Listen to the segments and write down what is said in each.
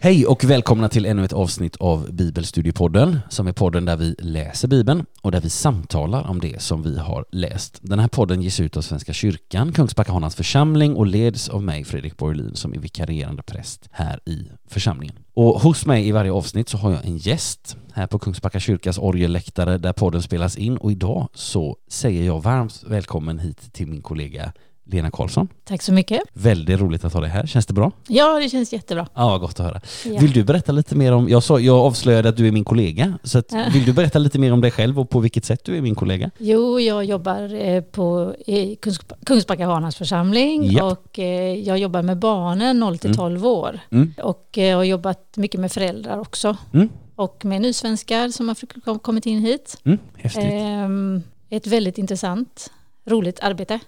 Hej och välkomna till ännu ett avsnitt av Bibelstudiepodden som är podden där vi läser Bibeln och där vi samtalar om det som vi har läst. Den här podden ges ut av Svenska kyrkan, Kungsbacka församling och leds av mig Fredrik Borglin som är vikarierande präst här i församlingen. Och hos mig i varje avsnitt så har jag en gäst här på Kungsbacka kyrkas orgelläktare där podden spelas in och idag så säger jag varmt välkommen hit till min kollega Lena Karlsson. Tack så mycket. Väldigt roligt att ha dig här. Känns det bra? Ja, det känns jättebra. Ja, gott att höra. Ja. Vill du berätta lite mer om, jag, sa, jag avslöjade att du är min kollega, så att, vill du berätta lite mer om dig själv och på vilket sätt du är min kollega? Jo, jag jobbar eh, på i Kungsbacka Harnas församling ja. och eh, jag jobbar med barnen 0 till 12 mm. år mm. och eh, har jobbat mycket med föräldrar också. Mm. Och med nysvenskar som har kommit in hit. Mm. Häftigt. Ehm, ett väldigt intressant roligt arbete.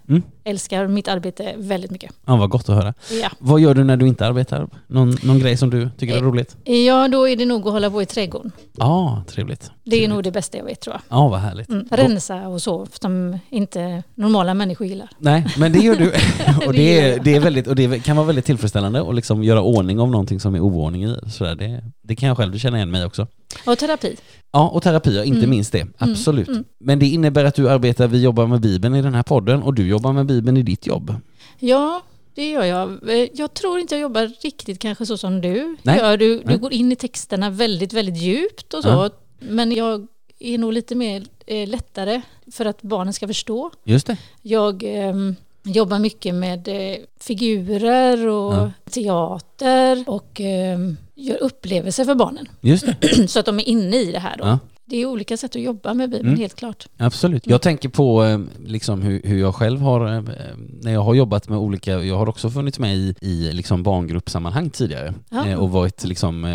Älskar mitt arbete väldigt mycket. Ja, vad gott att höra. Ja. Vad gör du när du inte arbetar? Någon, någon grej som du tycker är roligt? Ja, då är det nog att hålla på i trädgården. Ja, trevligt. Det är nog det bästa jag vet tror jag. Ja, vad härligt. Mm. Rensa och så, som inte normala människor gillar. Nej, men det gör du. och det, är, det, är väldigt, och det kan vara väldigt tillfredsställande att liksom göra ordning om någonting som är oordning i. Så det, det kan jag själv känna igen mig också. Och terapi. Ja, och terapi, inte mm. minst det. Mm. Absolut. Mm. Men det innebär att du arbetar, vi jobbar med Bibeln i den här podden och du jobbar med Bibeln i ditt jobb. Ja, det gör jag. Jag tror inte jag jobbar riktigt kanske så som du Nej. gör. Du, du går in i texterna väldigt, väldigt djupt och så. Ja. Men jag är nog lite mer eh, lättare för att barnen ska förstå. Just det. Jag eh, jobbar mycket med eh, figurer och ja. teater och eh, gör upplevelser för barnen. Just det. så att de är inne i det här då. Ja. Det är olika sätt att jobba med Bibeln, mm. helt klart. Absolut. Jag tänker på eh, liksom hur, hur jag själv har, eh, när jag har jobbat med olika, jag har också funnits med i, i liksom barngruppsammanhang tidigare ja. Eh, och varit liksom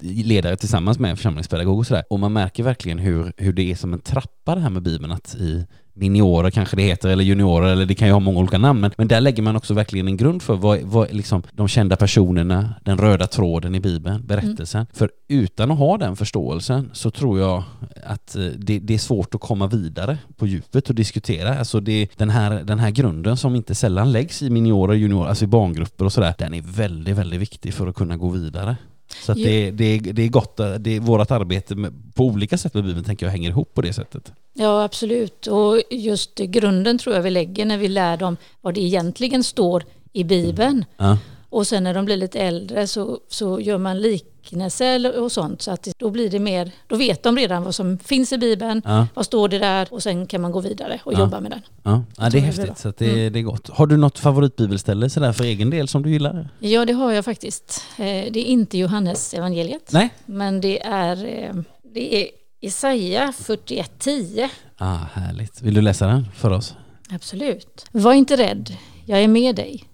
ledare tillsammans med en församlingspedagog och sådär. Och man märker verkligen hur, hur det är som en trappa det här med Bibeln, att i miniorer kanske det heter, eller juniorer, eller det kan ju ha många olika namn, men, men där lägger man också verkligen en grund för vad, vad liksom, de kända personerna, den röda tråden i Bibeln, berättelsen. Mm. För utan att ha den förståelsen så tror jag att eh, det, det, är svårt att komma vidare på djupet och diskutera. Alltså det, den, här, den här grunden som inte sällan läggs i miniorer, juniorer, alltså i barngrupper och sådär, den är väldigt, väldigt viktig för att kunna gå vidare. Så det, det, det är gott, det är vårt arbete med, på olika sätt med Bibeln tänker jag hänger ihop på det sättet. Ja absolut och just grunden tror jag vi lägger när vi lär dem vad det egentligen står i Bibeln. Ja. Och sen när de blir lite äldre så, så gör man liknelser och sånt så att då blir det mer, då vet de redan vad som finns i Bibeln, ja. vad står det där och sen kan man gå vidare och ja. jobba med den. Ja, ja det är häftigt så det, mm. det är gott. Har du något favoritbibelställe sådär för egen del som du gillar? Ja det har jag faktiskt. Eh, det är inte Johannes evangeliet. Nej. Men det är, eh, det är Jesaja 41.10. Ah, härligt. Vill du läsa den för oss? Absolut. Var inte rädd, jag är med dig.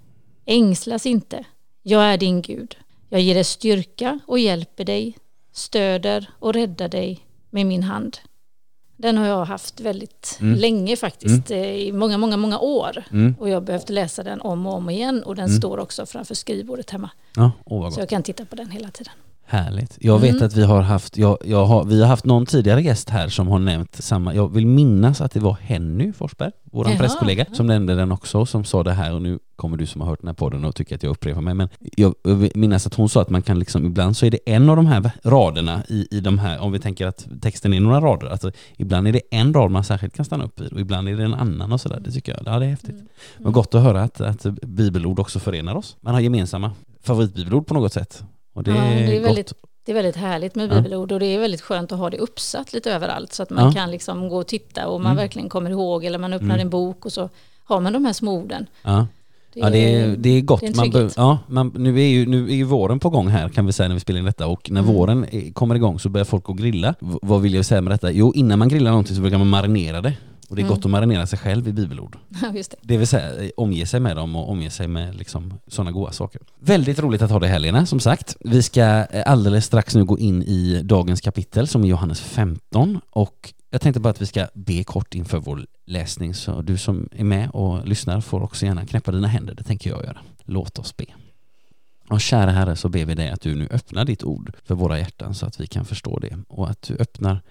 Ängslas inte. Jag är din Gud. Jag ger dig styrka och hjälper dig, stöder och räddar dig med min hand. Den har jag haft väldigt mm. länge faktiskt, mm. Eh, i många, många, många år. Mm. Och jag har behövt läsa den om och om igen och den mm. står också framför skrivbordet hemma. Ja, oh, Så jag kan titta på den hela tiden. Härligt. Jag vet mm. att vi har haft, jag, jag har, vi har haft någon tidigare gäst här som har nämnt samma, jag vill minnas att det var Henny Forsberg, vår presskollega, som nämnde den också, som sa det här och nu kommer du som har hört den här podden och tycker att jag upprepar mig, men jag, jag minns att hon sa att man kan liksom, ibland så är det en av de här raderna i, i de här, om vi tänker att texten är några rader, alltså ibland är det en rad man särskilt kan stanna upp i och ibland är det en annan och sådär, det tycker jag, ja det är häftigt. Mm. Men gott att höra att, att bibelord också förenar oss, man har gemensamma favoritbibelord på något sätt. Och det, ja, det är, väldigt, det är väldigt härligt med bibelord och det är väldigt skönt att ha det uppsatt lite överallt så att man kan liksom gå och titta och man mm. verkligen kommer ihåg eller man öppnar mm. en bok och så har man de här små orden. Ja. Det är, ja, det är, det är gott. Det är man ja, man, nu, är ju, nu är ju våren på gång här kan vi säga när vi spelar in detta och när mm. våren kommer igång så börjar folk att grilla. V vad vill jag säga med detta? Jo, innan man grillar någonting så brukar man marinera det. Och det är mm. gott att marinera sig själv i bibelord. Just det. det vill säga eh, omge sig med dem och omge sig med liksom, sådana goda saker. Väldigt roligt att ha dig här Lena, som sagt. Vi ska eh, alldeles strax nu gå in i dagens kapitel som är Johannes 15 och jag tänkte bara att vi ska be kort inför vår läsning så du som är med och lyssnar får också gärna knäppa dina händer, det tänker jag göra. Låt oss be. Och kära Herre så ber vi dig att du nu öppnar ditt ord för våra hjärtan så att vi kan förstå det och att du öppnar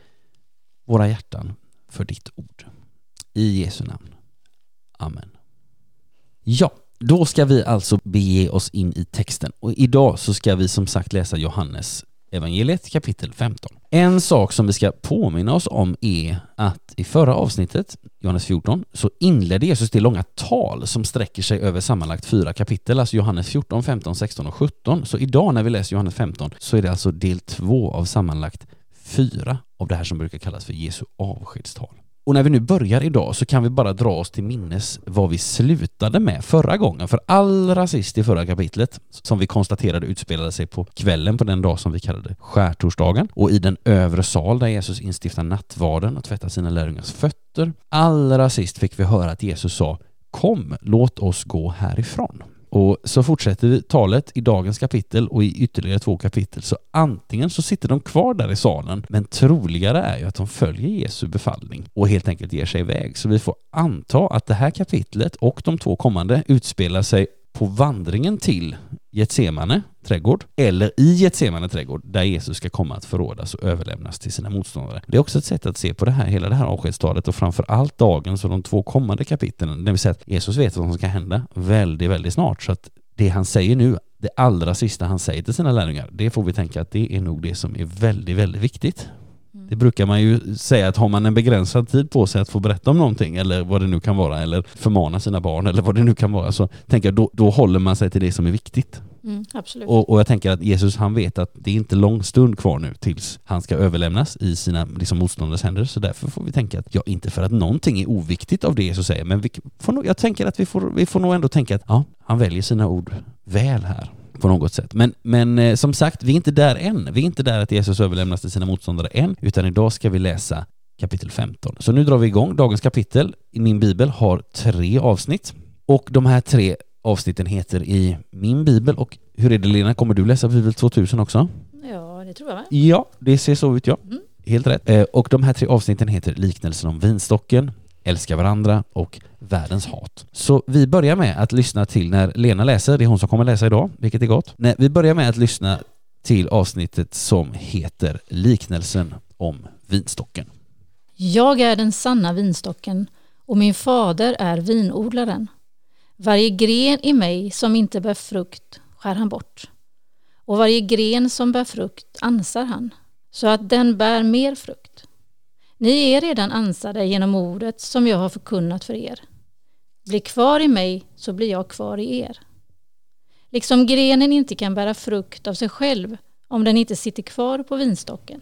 våra hjärtan för ditt ord. I Jesu namn. Amen. Ja, Då ska vi alltså bege oss in i texten och idag så ska vi som sagt läsa Johannes evangeliet kapitel 15. En sak som vi ska påminna oss om är att i förra avsnittet, Johannes 14, så inledde Jesus det långa tal som sträcker sig över sammanlagt fyra kapitel, alltså Johannes 14, 15, 16 och 17. Så idag när vi läser Johannes 15 så är det alltså del två av sammanlagt fyra av det här som brukar kallas för Jesu avskedstal. Och när vi nu börjar idag så kan vi bara dra oss till minnes vad vi slutade med förra gången. För allra sist i förra kapitlet, som vi konstaterade utspelade sig på kvällen på den dag som vi kallade skärtorsdagen och i den övre sal där Jesus instiftar nattvarden och tvättar sina lärjungars fötter. Allra sist fick vi höra att Jesus sa Kom, låt oss gå härifrån. Och så fortsätter vi talet i dagens kapitel och i ytterligare två kapitel. Så antingen så sitter de kvar där i salen, men troligare är ju att de följer Jesu befallning och helt enkelt ger sig iväg. Så vi får anta att det här kapitlet och de två kommande utspelar sig på vandringen till Getsemane trädgård eller i Getsemane trädgård där Jesus ska komma att förrådas och överlämnas till sina motståndare. Det är också ett sätt att se på det här, hela det här avskedstalet och framför allt dagens och de två kommande kapitlen. Det vill säga att Jesus vet vad som ska hända väldigt, väldigt snart så att det han säger nu, det allra sista han säger till sina lärjungar, det får vi tänka att det är nog det som är väldigt, väldigt viktigt. Det brukar man ju säga att har man en begränsad tid på sig att få berätta om någonting eller vad det nu kan vara eller förmana sina barn eller vad det nu kan vara så tänker jag då, då håller man sig till det som är viktigt. Mm, absolut. Och, och, jag tänker att Jesus han vet att det är inte lång stund kvar nu tills han ska överlämnas i sina liksom, motståndares händer så därför får vi tänka att ja, inte för att någonting är oviktigt av det Jesus säger men vi får nog, jag tänker att vi får, vi får nog ändå tänka att ja, han väljer sina ord väl här på något sätt. Men, men eh, som sagt, vi är inte där än. Vi är inte där att Jesus överlämnas till sina motståndare än, utan idag ska vi läsa kapitel 15. Så nu drar vi igång. Dagens kapitel i min bibel har tre avsnitt och de här tre avsnitten heter i min bibel och hur är det Lena, kommer du läsa Bibel 2000 också? Ja, det tror jag va? Ja, det ser så ut ja. Mm. Helt rätt. Eh, och de här tre avsnitten heter Liknelsen om vinstocken, Älska varandra och Världens hat. Så vi börjar med att lyssna till när Lena läser, det är hon som kommer läsa idag, vilket är gott. Nej, vi börjar med att lyssna till avsnittet som heter Liknelsen om vinstocken. Jag är den sanna vinstocken och min fader är vinodlaren. Varje gren i mig som inte bär frukt skär han bort och varje gren som bär frukt ansar han så att den bär mer frukt. Ni är redan ansade genom ordet som jag har förkunnat för er. Bli kvar i mig så blir jag kvar i er. Liksom grenen inte kan bära frukt av sig själv om den inte sitter kvar på vinstocken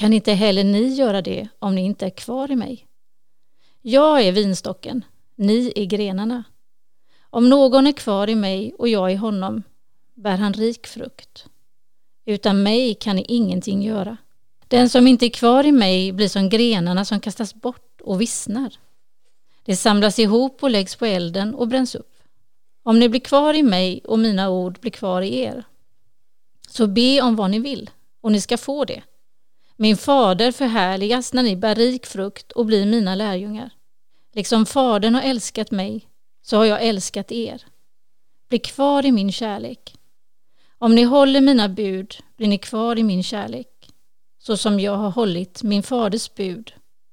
kan inte heller ni göra det om ni inte är kvar i mig. Jag är vinstocken, ni är grenarna. Om någon är kvar i mig och jag i honom bär han rik frukt. Utan mig kan ni ingenting göra. Den som inte är kvar i mig blir som grenarna som kastas bort och vissnar. Det samlas ihop och läggs på elden och bränns upp. Om ni blir kvar i mig och mina ord blir kvar i er, så be om vad ni vill och ni ska få det. Min fader förhärligas när ni bär rik frukt och blir mina lärjungar. Liksom Fadern har älskat mig så har jag älskat er. Bli kvar i min kärlek. Om ni håller mina bud blir ni kvar i min kärlek. Så som jag har hållit min faders bud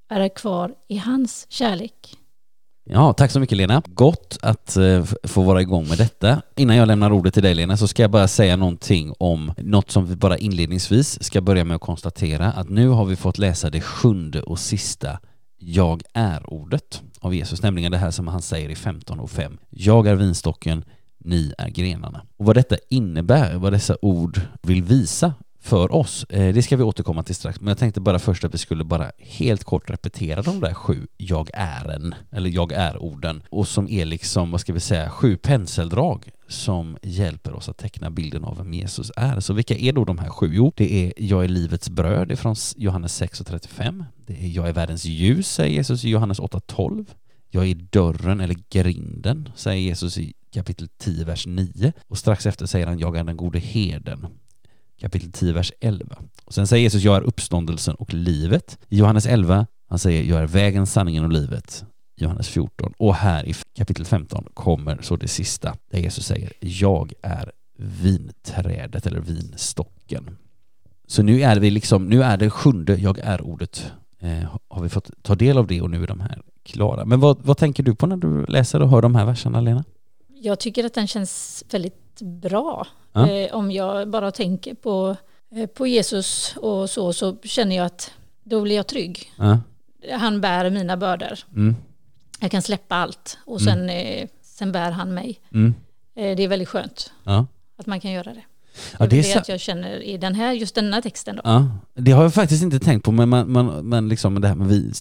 är jag kvar i hans kärlek. Ja, tack så mycket Lena. Gott att eh, få vara igång med detta. Innan jag lämnar ordet till dig Lena så ska jag bara säga någonting om något som vi bara inledningsvis ska börja med att konstatera att nu har vi fått läsa det sjunde och sista jag är-ordet av Jesus, nämligen det här som han säger i 15 och 5. Jag är vinstocken, ni är grenarna. Och vad detta innebär, vad dessa ord vill visa för oss. Eh, det ska vi återkomma till strax, men jag tänkte bara först att vi skulle bara helt kort repetera de där sju jag är-en, eller jag är-orden, och som är liksom, vad ska vi säga, sju penseldrag som hjälper oss att teckna bilden av vem Jesus är. Så vilka är då de här sju? Jo, det är jag är livets bröd från Johannes 6 och 35. Det är jag är världens ljus, säger Jesus i Johannes 8.12. Jag är dörren eller grinden, säger Jesus i kapitel 10, vers 9. Och strax efter säger han jag är den gode herden kapitel 10, vers 11. Och sen säger Jesus, jag är uppståndelsen och livet. I Johannes 11, han säger, jag är vägen, sanningen och livet. Johannes 14. Och här i kapitel 15 kommer så det sista, där Jesus säger, jag är vinträdet eller vinstocken. Så nu är vi liksom, nu är det sjunde jag är-ordet, eh, har vi fått ta del av det och nu är de här klara. Men vad, vad tänker du på när du läser och hör de här verserna, Lena? Jag tycker att den känns väldigt bra. Ja. Eh, om jag bara tänker på, eh, på Jesus och så, så känner jag att då blir jag trygg. Ja. Han bär mina bördor. Mm. Jag kan släppa allt och sen, mm. sen bär han mig. Mm. Eh, det är väldigt skönt ja. att man kan göra det. Ja, det är det att jag känner i den här, just denna texten. Då. Ja, det har jag faktiskt inte tänkt på, men, man, man, men liksom det här med vin,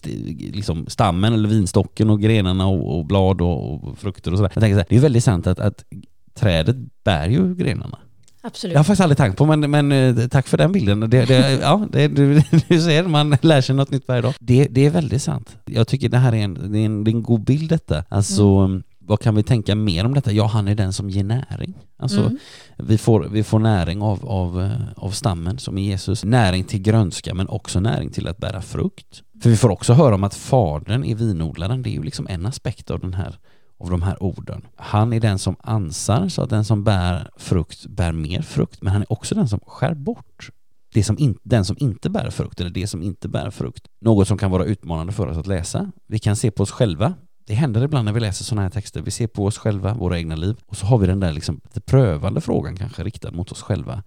liksom stammen eller vinstocken och grenarna och, och blad och, och, frukter och sådär. Jag tänker så här, det är väldigt sant att, att trädet bär ju grenarna. Absolut. Jag har faktiskt aldrig tänkt på, men, men eh, tack för den bilden. Det, det, ja, det, du, du ser, man lär sig något nytt varje dag. Det, det är väldigt sant. Jag tycker det här är en, det är en, det är en god bild detta. Alltså, mm vad kan vi tänka mer om detta? Ja, han är den som ger näring. Alltså, mm. vi, får, vi får näring av, av, eh, av stammen som är Jesus. Näring till grönska men också näring till att bära frukt. För vi får också höra om att fadern är vinodlaren. Det är ju liksom en aspekt av den här av de här orden. Han är den som ansar så att den som bär frukt bär mer frukt, men han är också den som skär bort det som in, den som inte bär frukt eller det som inte bär frukt. Något som kan vara utmanande för oss att läsa. Vi kan se på oss själva det händer ibland när vi läser sådana här texter. Vi ser på oss själva, våra egna liv och så har vi den där liksom lite prövande frågan kanske riktad mot oss själva.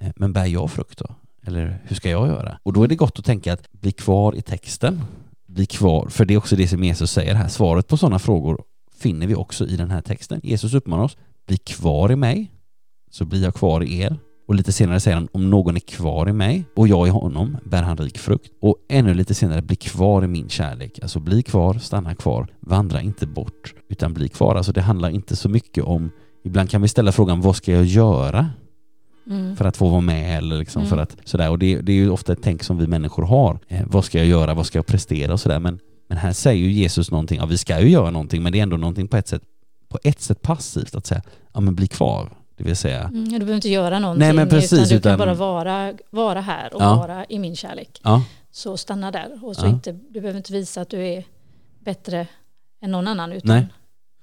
Eh, men bär jag frukt då? Eller hur ska jag göra? Och då är det gott att tänka att bli kvar i texten. Bli kvar, för det är också det som Jesus säger här. Svaret på sådana frågor finner vi också i den här texten. Jesus uppmanar oss, bli kvar i mig, så blir jag kvar i er. Och lite senare säger han, om någon är kvar i mig och jag i honom bär han rik frukt. Och ännu lite senare, bli kvar i min kärlek. Alltså bli kvar, stanna kvar, vandra inte bort, utan bli kvar. Alltså det handlar inte så mycket om, ibland kan vi ställa frågan, vad ska jag göra? Mm. för att få vara med eller liksom mm. för att sådär. Och det, det, är ju ofta ett tänk som vi människor har. Eh, vad ska jag göra? Vad ska jag prestera och sådär. Men, men här säger ju Jesus någonting, ja vi ska ju göra någonting men det är ändå någonting på ett sätt, på ett sätt passivt att säga, ja men bli kvar. Det vill säga... Mm, du behöver inte göra någonting, Nej, men precis, utan du utan... kan bara vara, vara här och ja. vara i min kärlek. Ja. Så stanna där. Och så ja. inte, du behöver inte visa att du är bättre än någon annan, utan Nej.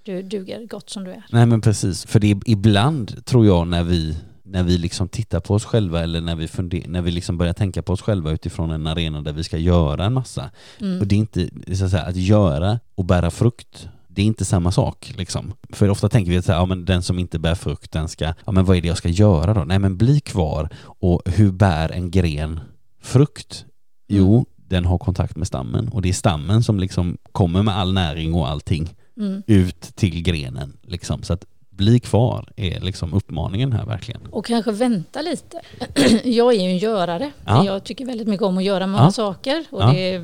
du duger gott som du är. Nej men precis, för det är ibland tror jag när vi när vi liksom tittar på oss själva eller när vi, funder, när vi liksom börjar tänka på oss själva utifrån en arena där vi ska göra en massa. Mm. Och det är inte, så att, säga, att göra och bära frukt det är inte samma sak. Liksom. För ofta tänker vi att ja, men den som inte bär frukt, den ska, ja men vad är det jag ska göra då? Nej men bli kvar. Och hur bär en gren frukt? Jo, mm. den har kontakt med stammen och det är stammen som liksom kommer med all näring och allting mm. ut till grenen. Liksom. Så att bli kvar är liksom uppmaningen här verkligen. Och kanske vänta lite. jag är ju en görare. Ja. Jag tycker väldigt mycket om att göra många ja. saker. Och ja. det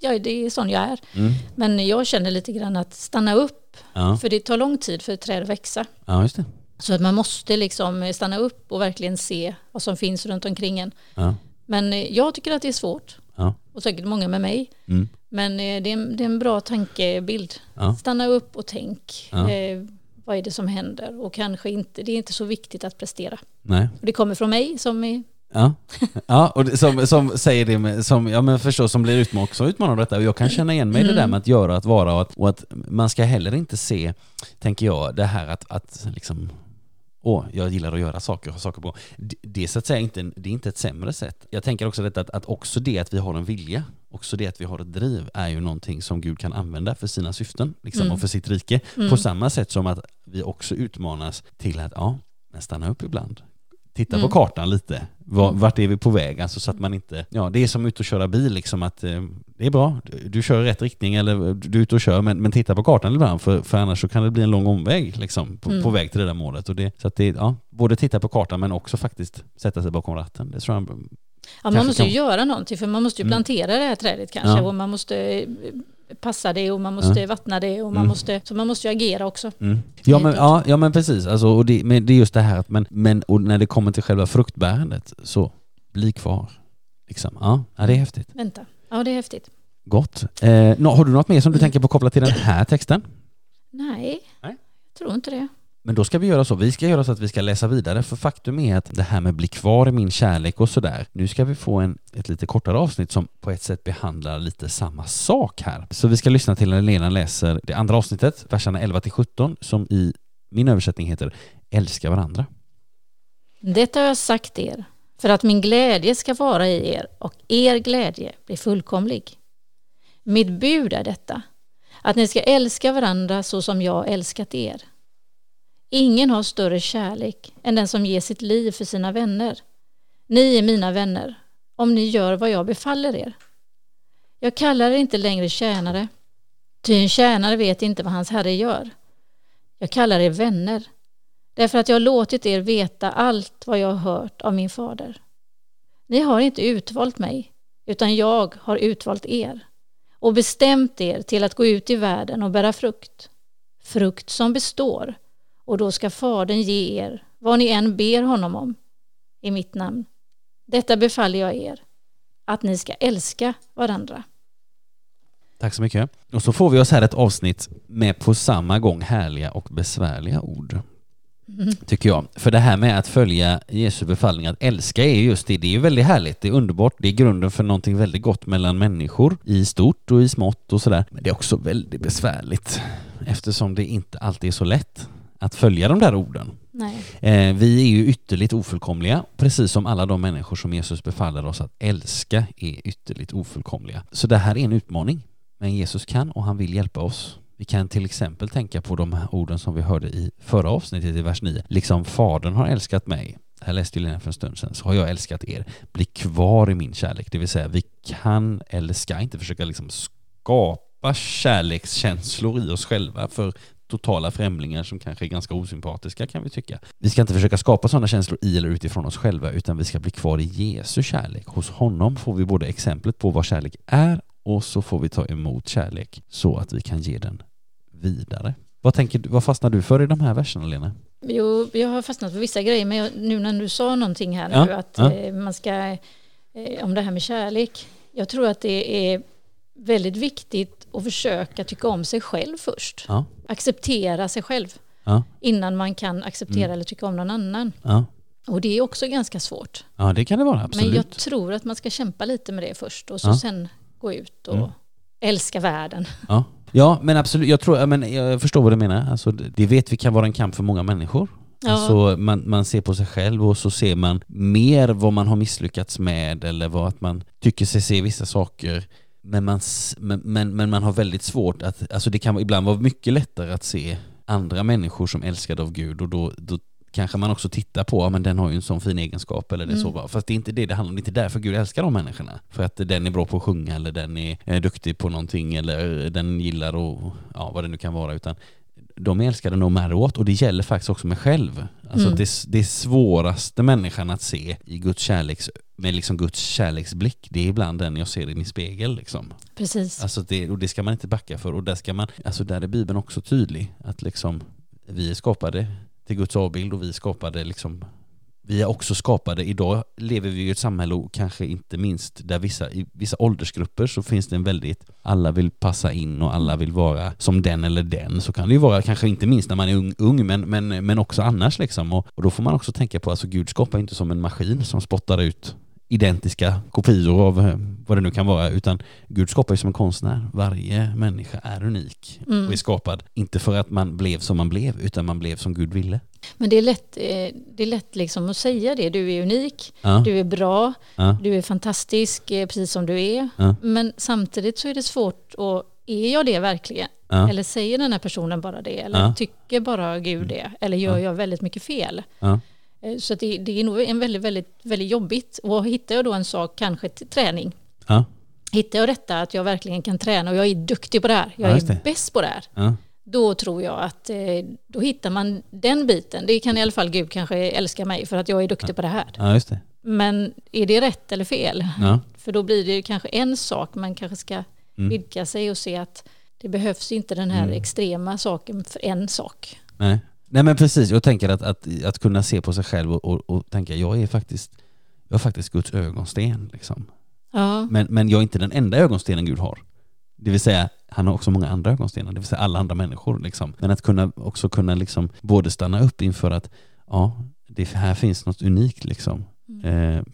ja, det är sån jag är. Mm. Men jag känner lite grann att stanna upp, ja. för det tar lång tid för ett träd att växa. Ja, just det. Så att man måste liksom stanna upp och verkligen se vad som finns runt omkring en. Ja. Men eh, jag tycker att det är svårt. Ja. Och säkert många med mig. Mm. Men eh, det är, en, det är, en, bra tankebild. Ja. Stanna upp och tänk. Eh, vad är det som händer? Och kanske inte, det är inte så viktigt att prestera. Nej. Och det kommer från mig som är Ja, ja och som, som säger det med, som, ja men förstås, som blir utmanad, också utmanad av detta. Och jag kan känna igen mig i mm. det där med att göra, att vara och att, och att man ska heller inte se, tänker jag, det här att, att liksom åh, jag gillar att göra saker, ha saker på. Det, det, är så att säga inte, det är inte ett sämre sätt. Jag tänker också detta att, att också det att vi har en vilja, också det att vi har ett driv är ju någonting som Gud kan använda för sina syften liksom, mm. och för sitt rike. Mm. På samma sätt som att vi också utmanas till att, ja, men stanna upp ibland, titta mm. på kartan lite. Vart är vi på väg? Alltså så att man inte, ja det är som ut och köra bil liksom att eh, det är bra, du, du, kör i rätt riktning eller du är ute och kör men, men titta på kartan ibland för, för annars så kan det bli en lång omväg liksom på, mm. på väg till det där målet. Och det, så att det, ja, både titta på kartan men också faktiskt sätta sig bakom ratten. Det tror jag Ja, man måste ju kan... göra någonting för man måste ju mm. plantera mm. det här trädet kanske ja. och man måste passa det och man måste ja. vattna det och man mm. måste, så man måste ju agera också. Mm. Ja, men, ja, ja men precis, alltså, och det, men det är just det här att men, men och när det kommer till själva fruktbärandet så bli kvar. Liksom. Ja, ja, det är häftigt. Vänta, ja det är häftigt. Gott. Eh, har du något mer som du tänker på kopplat till den här texten? Nej, Nej. jag tror inte det. Men då ska vi göra så, vi ska göra så att vi ska läsa vidare, för faktum är att det här med bli kvar i min kärlek och sådär, nu ska vi få en, ett lite kortare avsnitt som på ett sätt behandlar lite samma sak här. Så vi ska lyssna till när Lena läser det andra avsnittet, verserna 11 till 17, som i min översättning heter Älska varandra. Detta har jag sagt er, för att min glädje ska vara i er och er glädje blir fullkomlig. Mitt bud är detta, att ni ska älska varandra så som jag älskat er. Ingen har större kärlek än den som ger sitt liv för sina vänner. Ni är mina vänner, om ni gör vad jag befaller er. Jag kallar er inte längre tjänare, ty en tjänare vet inte vad hans herre gör. Jag kallar er vänner, därför att jag har låtit er veta allt vad jag har hört av min fader. Ni har inte utvalt mig, utan jag har utvalt er och bestämt er till att gå ut i världen och bära frukt. Frukt som består, och då ska Fadern ge er vad ni än ber honom om i mitt namn. Detta befaller jag er, att ni ska älska varandra. Tack så mycket. Och så får vi oss här ett avsnitt med på samma gång härliga och besvärliga ord. Mm. Tycker jag. För det här med att följa Jesu befallning att älska är just det. Det är ju väldigt härligt, det är underbart, det är grunden för någonting väldigt gott mellan människor i stort och i smått och sådär. Men det är också väldigt besvärligt eftersom det inte alltid är så lätt att följa de där orden. Eh, vi är ju ytterligt ofullkomliga, precis som alla de människor som Jesus befaller oss att älska är ytterligt ofullkomliga. Så det här är en utmaning. Men Jesus kan och han vill hjälpa oss. Vi kan till exempel tänka på de orden som vi hörde i förra avsnittet i vers 9. Liksom Fadern har älskat mig, här läste Lena för en stund sedan, så har jag älskat er. Bli kvar i min kärlek, det vill säga vi kan eller ska inte försöka liksom skapa kärlekskänslor i oss själva för totala främlingar som kanske är ganska osympatiska kan vi tycka. Vi ska inte försöka skapa sådana känslor i eller utifrån oss själva utan vi ska bli kvar i Jesu kärlek. Hos honom får vi både exemplet på vad kärlek är och så får vi ta emot kärlek så att vi kan ge den vidare. Vad, tänker vad fastnar du för i de här verserna, Lena? Jo, jag har fastnat för vissa grejer, men jag, nu när du sa någonting här nu, ja, att ja. Eh, man ska, eh, om det här med kärlek, jag tror att det är väldigt viktigt att försöka tycka om sig själv först. Ja. Acceptera sig själv innan man kan acceptera mm. eller tycka om någon annan. Och det är också ganska svårt. Ja, det kan det vara, absolut. Men jag tror att man ska kämpa lite med det först och så sen gå ut och mm. älska världen. Ja. ja, men absolut. Jag, tror, men jag förstår vad du menar. Alltså, det vet vi kan vara en kamp för många människor. Ja. Alltså, man, man ser på sig själv och så ser man mer vad man har misslyckats med eller vad att man tycker sig se vissa saker men man, men, men, man har väldigt svårt att, alltså det kan ibland vara mycket lättare att se andra människor som älskade av Gud och då, då kanske man också tittar på, ja, men den har ju en sån fin egenskap eller det mm. så. Fast det är inte det det handlar om, det är inte därför Gud älskar de människorna. För att den är bra på att sjunga eller den är, är duktig på någonting eller den gillar och ja, vad det nu kan vara. Utan de är älskade no matter what och det gäller faktiskt också mig själv. Alltså mm. det, det svåraste människan att se i Guds kärleks, med liksom Guds kärleksblick, det är ibland den jag ser i min spegel. Liksom. Precis. Alltså det, och det ska man inte backa för. Och där, ska man, alltså där är Bibeln också tydlig, att liksom, vi är skapade till Guds avbild och vi skapade liksom vi är också skapade, idag lever vi i ett samhälle och kanske inte minst där vissa, i vissa åldersgrupper så finns det en väldigt, alla vill passa in och alla vill vara som den eller den. Så kan det ju vara, kanske inte minst när man är ung, ung men, men, men också annars liksom. Och, och då får man också tänka på, alltså Gud skapar inte som en maskin som spottar ut identiska kopior av eh, vad det nu kan vara, utan Gud skapar ju som en konstnär. Varje människa är unik mm. och är skapad, inte för att man blev som man blev, utan man blev som Gud ville. Men det är lätt, eh, det är lätt liksom att säga det. Du är unik, ja. du är bra, ja. du är fantastisk eh, precis som du är. Ja. Men samtidigt så är det svårt att, är jag det verkligen? Eller säger den här personen bara det? Eller tycker bara Gud det? Eller gör jag väldigt mycket fel? Eh, så det, det, är nog en väldigt, väldigt, väldigt jobbigt. Och hittar jag då en sak, kanske till träning. Ja. Hittar jag detta att jag verkligen kan träna och jag är duktig på det här, jag ja, är bäst på det här. Ja. Då tror jag att eh, då hittar man den biten. Det kan i alla fall Gud kanske älska mig för att jag är duktig på det här. Ja, just det. Men är det rätt eller fel? För då blir det kanske en sak man kanske ska mm. vidga sig och se att det behövs inte den här mm. extrema saken för en sak. Nej. Nej men precis, jag tänker att, att, att kunna se på sig själv och, och, och tänka jag är faktiskt, jag är faktiskt Guds ögonsten. Liksom. Ja. Men, men jag är inte den enda ögonstenen Gud har. Det vill säga, han har också många andra ögonstenar, det vill säga alla andra människor. Liksom. Men att kunna, också kunna liksom både stanna upp inför att ja, det här finns något unikt liksom. Mm. Eh,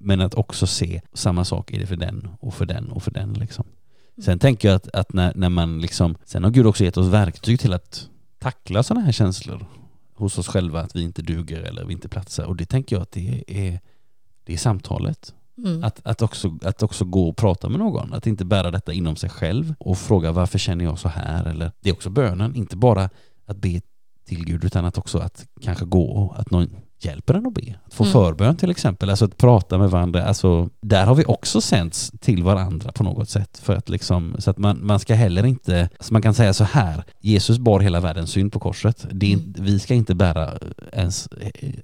men att också se samma sak är det för den och för den och för den liksom. Mm. Sen tänker jag att, att när, när man liksom, sen har Gud också gett oss verktyg till att tackla sådana här känslor hos oss själva, att vi inte duger eller vi inte platsar. Och det tänker jag att det är, det är samtalet. Mm. Att, att, också, att också gå och prata med någon, att inte bära detta inom sig själv och fråga varför känner jag så här? Eller, det är också bönen, inte bara att be till Gud utan att också att kanske gå och att någon hjälper en att be. Att få mm. förbön till exempel, alltså att prata med varandra. Alltså, där har vi också sänts till varandra på något sätt. För att liksom, så att man, man ska heller inte, alltså man kan säga så här, Jesus bar hela världens synd på korset. Det är, mm. Vi ska inte bära ens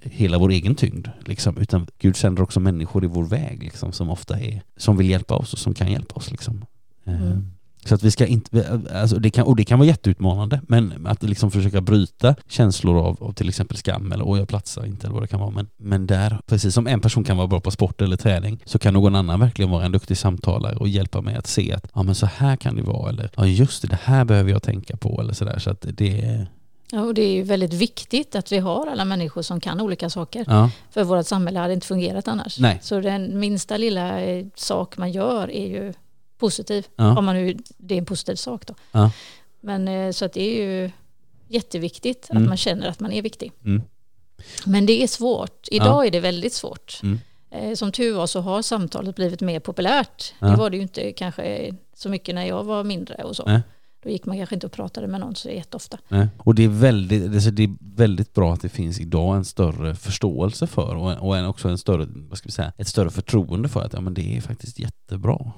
hela vår egen tyngd, liksom, utan Gud sänder också människor i vår väg liksom, som ofta är, som vill hjälpa oss och som kan hjälpa oss. Liksom. Mm. Så att vi ska inte, alltså det kan, och det kan vara jätteutmanande, men att liksom försöka bryta känslor av, av till exempel skam eller åh jag platsar inte eller vad det kan vara. Men, men där, precis som en person kan vara bra på sport eller träning, så kan någon annan verkligen vara en duktig samtalare och hjälpa mig att se att ja men så här kan det vara eller ja just det, det här behöver jag tänka på eller sådär. Så att det Ja, och det är ju väldigt viktigt att vi har alla människor som kan olika saker. Ja. För vårt samhälle hade inte fungerat annars. Nej. Så den minsta lilla eh, sak man gör är ju positiv. Ja. Om man nu, det är en positiv sak då. Ja. Men eh, så att det är ju jätteviktigt mm. att man känner att man är viktig. Mm. Men det är svårt. Idag är det väldigt svårt. Mm. Eh, som tur var så har samtalet blivit mer populärt. Det var det ju inte kanske så mycket när jag var mindre och så. Nej. Då gick man kanske inte och pratade med någon så jätteofta. Nej. Och det är, väldigt, det är väldigt bra att det finns idag en större förståelse för och, och en, också en större, vad ska vi säga, ett större förtroende för att ja, men det är faktiskt jättebra.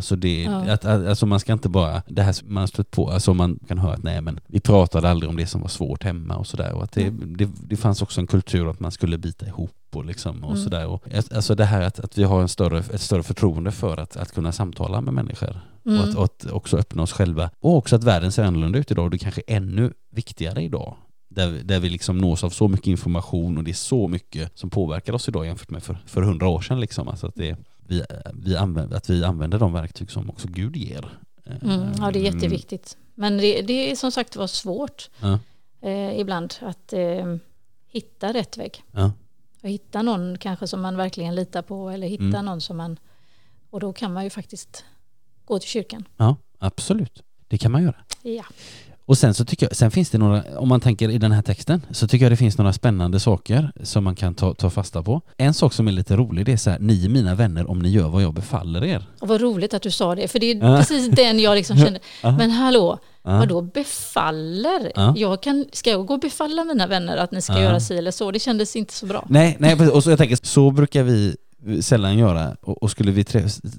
Alltså, det, ja. att, alltså man ska inte bara, det här man har stött på, alltså man kan höra att nej men vi pratade aldrig om det som var svårt hemma och sådär och att det, mm. det, det, fanns också en kultur att man skulle bita ihop och liksom och mm. sådär. Alltså det här att, att vi har en större, ett större förtroende för att, att kunna samtala med människor mm. och, att, och, att, också öppna oss själva. Och också att världen ser annorlunda ut idag och det är kanske är ännu viktigare idag där, där vi liksom nås av så mycket information och det är så mycket som påverkar oss idag jämfört med för hundra år sedan. Liksom. Alltså att det, vi, vi använder, att vi använder de verktyg som också Gud ger. Mm, ja, det är jätteviktigt. Men det, det är som sagt var svårt ja. eh, ibland att eh, hitta rätt väg. Ja. Och hitta någon kanske som man verkligen litar på eller hitta mm. någon som man... Och då kan man ju faktiskt gå till kyrkan. Ja, absolut. Det kan man göra. Ja. Och sen så tycker jag, sen finns det några, om man tänker i den här texten, så tycker jag det finns några spännande saker som man kan ta, ta fasta på. En sak som är lite rolig, det är så här, ni är mina vänner om ni gör vad jag befaller er. Och vad roligt att du sa det, för det är precis den jag liksom kände, men hallå, Ja. Vadå befaller? Ja. Jag kan, ska jag gå och befalla mina vänner att ni ska ja. göra si eller så? Det kändes inte så bra. Nej, nej och så jag tänker, så brukar vi sällan göra. Och, och, skulle vi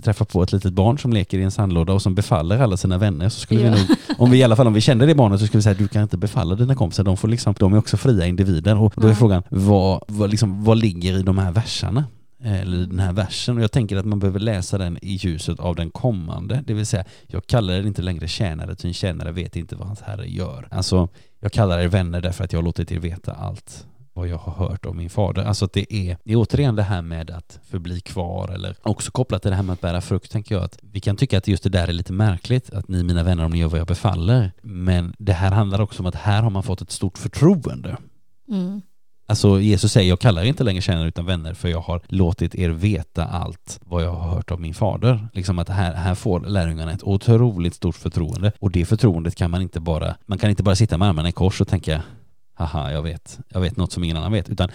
träffa på ett litet barn som leker i en sandlåda och som befaller alla sina vänner så skulle ja. vi nog, om vi i alla fall om vi kände det barnet så skulle vi säga du kan inte befalla dina kompisar, de, får liksom, de är också fria individer. Och då är frågan, vad, vad, liksom, vad ligger i de här verserna? eller den här versen och jag tänker att man behöver läsa den i ljuset av den kommande, det vill säga jag kallar er inte längre tjänare, ty en tjänare vet inte vad hans herre gör. Alltså, jag kallar er vänner därför att jag har låtit er veta allt vad jag har hört om min fader. Alltså att det är, det är återigen det här med att förbli kvar eller också kopplat till det här med att bära frukt tänker jag att vi kan tycka att just det där är lite märkligt att ni mina vänner om ni gör vad jag befaller. Men det här handlar också om att här har man fått ett stort förtroende. Mm. Alltså Jesus säger, jag kallar inte längre tjänare utan vänner för jag har låtit er veta allt vad jag har hört av min fader. Liksom att här, här får lärjungarna ett otroligt stort förtroende och det förtroendet kan man inte bara, man kan inte bara sitta med armarna i kors och tänka haha, jag vet, jag vet något som ingen annan vet, utan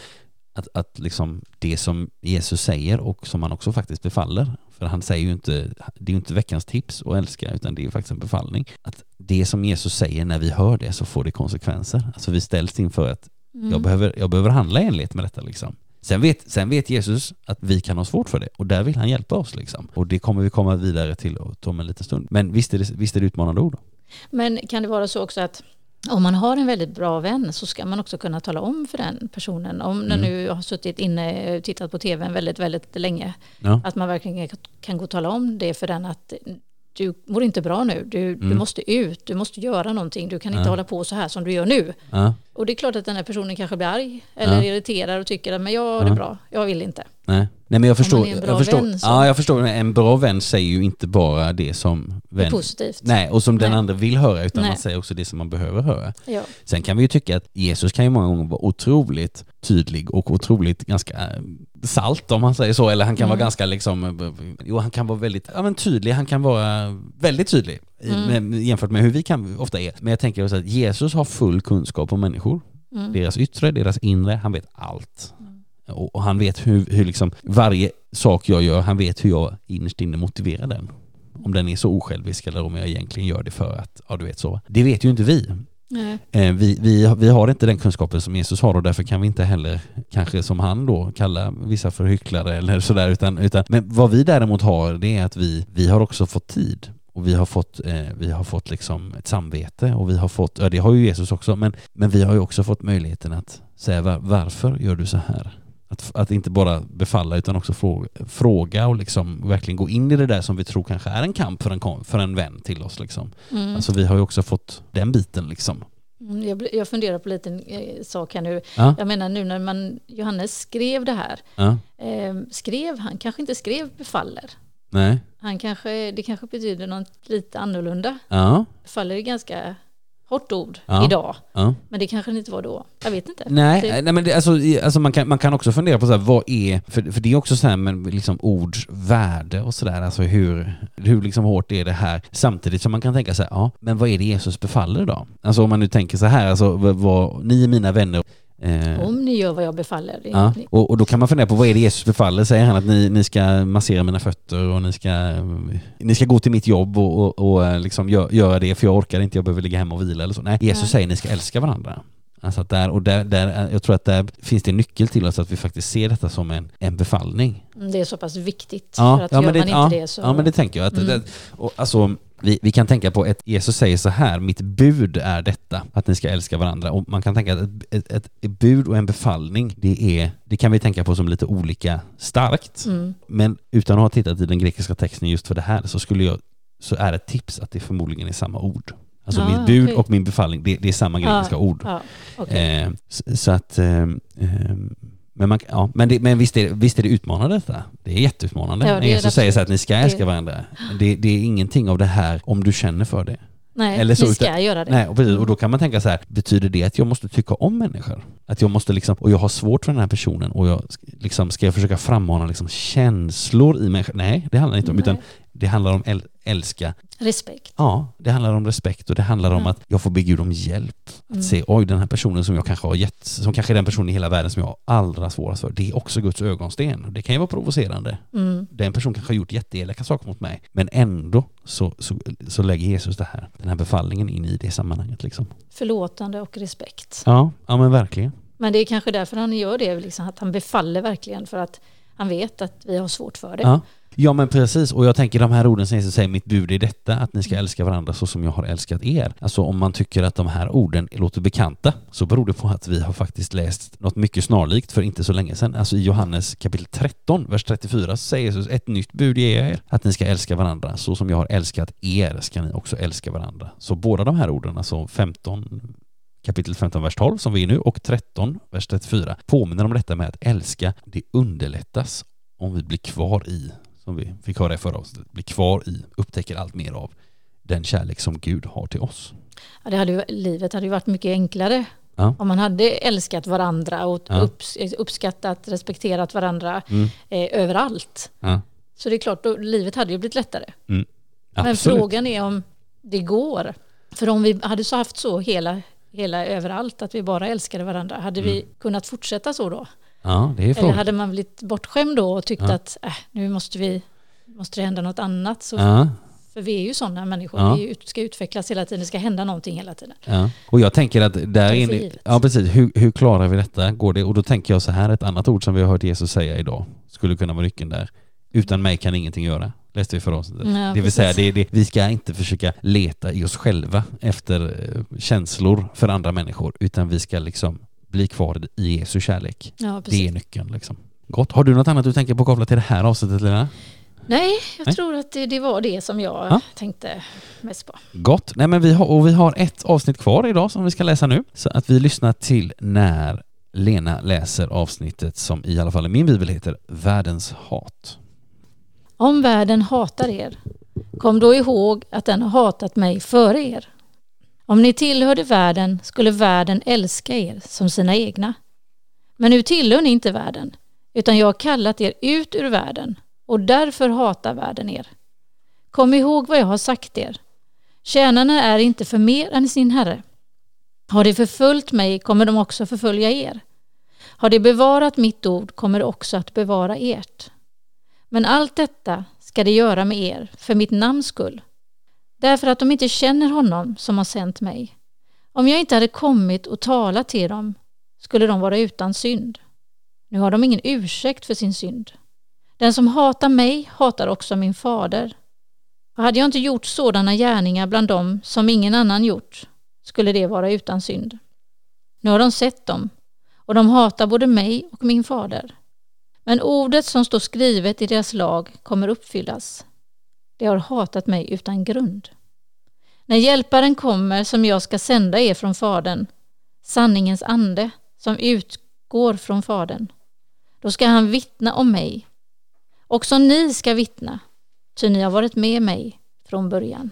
att, att liksom det som Jesus säger och som han också faktiskt befaller, för han säger ju inte, det är ju inte veckans tips att älska, utan det är faktiskt en befallning. Att det som Jesus säger, när vi hör det så får det konsekvenser. Alltså vi ställs inför att mm. jag, behöver, jag behöver handla i enlighet med detta liksom. Sen vet, sen vet Jesus att vi kan ha svårt för det och där vill han hjälpa oss liksom. Och det kommer vi komma vidare till om en liten stund. Men visst är det, visst är det utmanande ord. Men kan det vara så också att om man har en väldigt bra vän så ska man också kunna tala om för den personen. Om mm. den nu har suttit inne och tittat på tv väldigt, väldigt länge. Ja. Att man verkligen kan gå och tala om det för den att du mår inte bra nu, du, mm. du måste ut, du måste göra någonting, du kan inte ja. hålla på så här som du gör nu. Ja. Och det är klart att den här personen kanske blir arg eller irriterad och tycker att men jag har det bra, jag vill inte. Nej. Nej men jag förstår, jag förstår, vän, ja, jag förstår, en bra vän säger ju inte bara det som vän, positivt. Nej, och som Nej. den andra vill höra utan Nej. man säger också det som man behöver höra. Ja. Sen kan vi ju tycka att Jesus kan ju många gånger vara otroligt tydlig och otroligt ganska eh, salt om man säger så, eller han kan mm. vara ganska liksom, eh, jo han kan vara väldigt, ja men tydlig, han kan vara väldigt tydlig mm. jämfört med hur vi kan ofta är. Men jag tänker också att Jesus har full kunskap om människor. Mm. Deras yttre, deras inre, han vet allt. Och han vet hur, hur liksom varje sak jag gör, han vet hur jag innerst inne motiverar den. Om den är så osjälvisk eller om jag egentligen gör det för att, ja du vet så. Det vet ju inte vi. Eh, vi, vi, vi har inte den kunskapen som Jesus har och därför kan vi inte heller, kanske som han då, kalla vissa för hycklare eller sådär. Utan, utan, men vad vi däremot har, det är att vi, vi har också fått tid och vi har fått, eh, vi har fått liksom ett samvete och vi har fått, ja det har ju Jesus också, men, men vi har ju också fått möjligheten att säga var, varför gör du så här? Att, att inte bara befalla utan också fråga, fråga och liksom verkligen gå in i det där som vi tror kanske är en kamp för en, för en vän till oss. Liksom. Mm. Alltså vi har ju också fått den biten liksom. Mm, jag, jag funderar på en liten eh, sak här nu. Ja. Jag menar nu när man, Johannes skrev det här, ja. eh, skrev han, kanske inte skrev befaller. Nej. Han kanske, det kanske betyder något lite annorlunda. Ja. Befaller är ganska hårt ord ja. idag. Ja. Men det kanske det inte var då. Jag vet inte. Nej, det... nej men det, alltså, alltså man, kan, man kan också fundera på så här, vad är, för, för det är också så här med liksom ords värde och sådär, alltså hur, hur liksom hårt är det här? Samtidigt som man kan tänka sig, ja, men vad är det Jesus befaller då? Alltså om man nu tänker så här, alltså vad, vad ni är mina vänner Eh, Om ni gör vad jag befaller. Ja, och, och, då kan man fundera på vad är det Jesus befaller? Säger han att ni, ni ska massera mina fötter och ni ska, ni ska gå till mitt jobb och, och, och eh, liksom gör, göra det för jag orkar inte, jag behöver ligga hemma och vila eller så. Nej, Jesus ja. säger ni ska älska varandra. Alltså att där, och där, där, jag tror att där finns det en nyckel till oss att vi faktiskt ser detta som en, en befallning. Mm, det är så pass viktigt. Ja, för att ja, gör det, man inte ja, det så... Ja, men det tänker jag. Att mm. det, och, alltså, vi, vi kan tänka på att Jesus säger så här, mitt bud är detta, att ni ska älska varandra. Och man kan tänka att ett, ett, ett bud och en befallning, det, är, det kan vi tänka på som lite olika starkt. Mm. Men utan att ha tittat i den grekiska texten just för det här så skulle jag så är ett tips att det förmodligen är samma ord. Alltså ah, mitt bud okay. och min befallning, det, det är samma grekiska ah, ord. Ah, okay. eh, så, så, att eh, eh, men, man, ja, men, det, men visst, är, visst är det utmanande detta? Det är jätteutmanande. Ja, det Jesus säger så att ni ska älska varandra. Det, det är ingenting av det här om du känner för det. Nej, Eller så, ni ska utan, göra det. Nej, och, precis, och då kan man tänka så här, betyder det att jag måste tycka om människor? Att jag måste liksom, och jag har svårt för den här personen och jag liksom, ska jag försöka frammana liksom känslor i människor? Nej, det handlar inte om, Nej. utan det handlar om äl älska. Respekt. Ja, det handlar om respekt och det handlar om att jag får be Gud om hjälp. Att mm. se, oj den här personen som jag kanske har gett, som kanske är den personen i hela världen som jag har allra svårast för, det är också Guds ögonsten. Det kan ju vara provocerande. Mm. Den personen kanske har gjort jätteelaka saker mot mig, men ändå så, så, så lägger Jesus det här, den här befallningen in i det sammanhanget. Liksom. Förlåtande och respekt. Ja, ja men verkligen. Men det är kanske därför han gör det, liksom, att han befaller verkligen för att han vet att vi har svårt för det. Ja. Ja men precis, och jag tänker de här orden som Jesus säger, mitt bud är detta, att ni ska älska varandra så som jag har älskat er. Alltså om man tycker att de här orden låter bekanta så beror det på att vi har faktiskt läst något mycket snarlikt för inte så länge sedan. Alltså i Johannes kapitel 13, vers 34 så säger Jesus ett nytt bud ger jag er, att ni ska älska varandra så som jag har älskat er ska ni också älska varandra. Så båda de här orden, alltså 15 kapitel 15, vers 12 som vi är nu och 13, vers 34 påminner om detta med att älska, det underlättas om vi blir kvar i som vi fick höra i förra avsnittet, blir kvar i, upptäcker allt mer av den kärlek som Gud har till oss. Ja, det hade ju, livet hade ju varit mycket enklare ja. om man hade älskat varandra och ja. upps, uppskattat, respekterat varandra mm. eh, överallt. Ja. Så det är klart, då, livet hade ju blivit lättare. Mm. Men frågan är om det går. För om vi hade så haft så hela, hela överallt, att vi bara älskade varandra, hade mm. vi kunnat fortsätta så då? Ja, det är Eller hade man blivit bortskämd då och tyckt ja. att äh, nu måste, vi, måste det hända något annat? Så ja. För vi är ju sådana människor, ja. vi ska utvecklas hela tiden, det ska hända någonting hela tiden. Ja. Och jag tänker att där inne, ja precis, hur, hur klarar vi detta? Går det? Och då tänker jag så här, ett annat ord som vi har hört Jesus säga idag skulle kunna vara nyckeln där. Utan mig kan ingenting göra läste vi förra oss. Ja, det vill säga, det, det, vi ska inte försöka leta i oss själva efter eh, känslor för andra människor, utan vi ska liksom bli kvar i Jesu kärlek. Ja, det är nyckeln. Liksom. Gott. Har du något annat du tänker på kopplat till det här avsnittet Lena? Nej, jag Nej. tror att det, det, var det som jag ja. tänkte mest på. Gott. Nej, men vi har, och vi har ett avsnitt kvar idag som vi ska läsa nu. Så att vi lyssnar till när Lena läser avsnittet som i alla fall i min bibel heter Världens hat. Om världen hatar er, kom då ihåg att den har hatat mig före er. Om ni tillhörde världen skulle världen älska er som sina egna. Men nu tillhör ni inte världen, utan jag har kallat er ut ur världen och därför hatar världen er. Kom ihåg vad jag har sagt er. Tjänarna är inte för mer än sin herre. Har de förföljt mig kommer de också förfölja er. Har de bevarat mitt ord kommer de också att bevara ert. Men allt detta ska de göra med er för mitt namns skull därför att de inte känner honom som har sänt mig. Om jag inte hade kommit och talat till dem skulle de vara utan synd. Nu har de ingen ursäkt för sin synd. Den som hatar mig hatar också min fader. Och hade jag inte gjort sådana gärningar bland dem som ingen annan gjort skulle det vara utan synd. Nu har de sett dem och de hatar både mig och min fader. Men ordet som står skrivet i deras lag kommer uppfyllas. De har hatat mig utan grund. När hjälparen kommer som jag ska sända er från Fadern, sanningens ande som utgår från Fadern, då ska han vittna om mig. Också ni ska vittna, ty ni har varit med mig från början.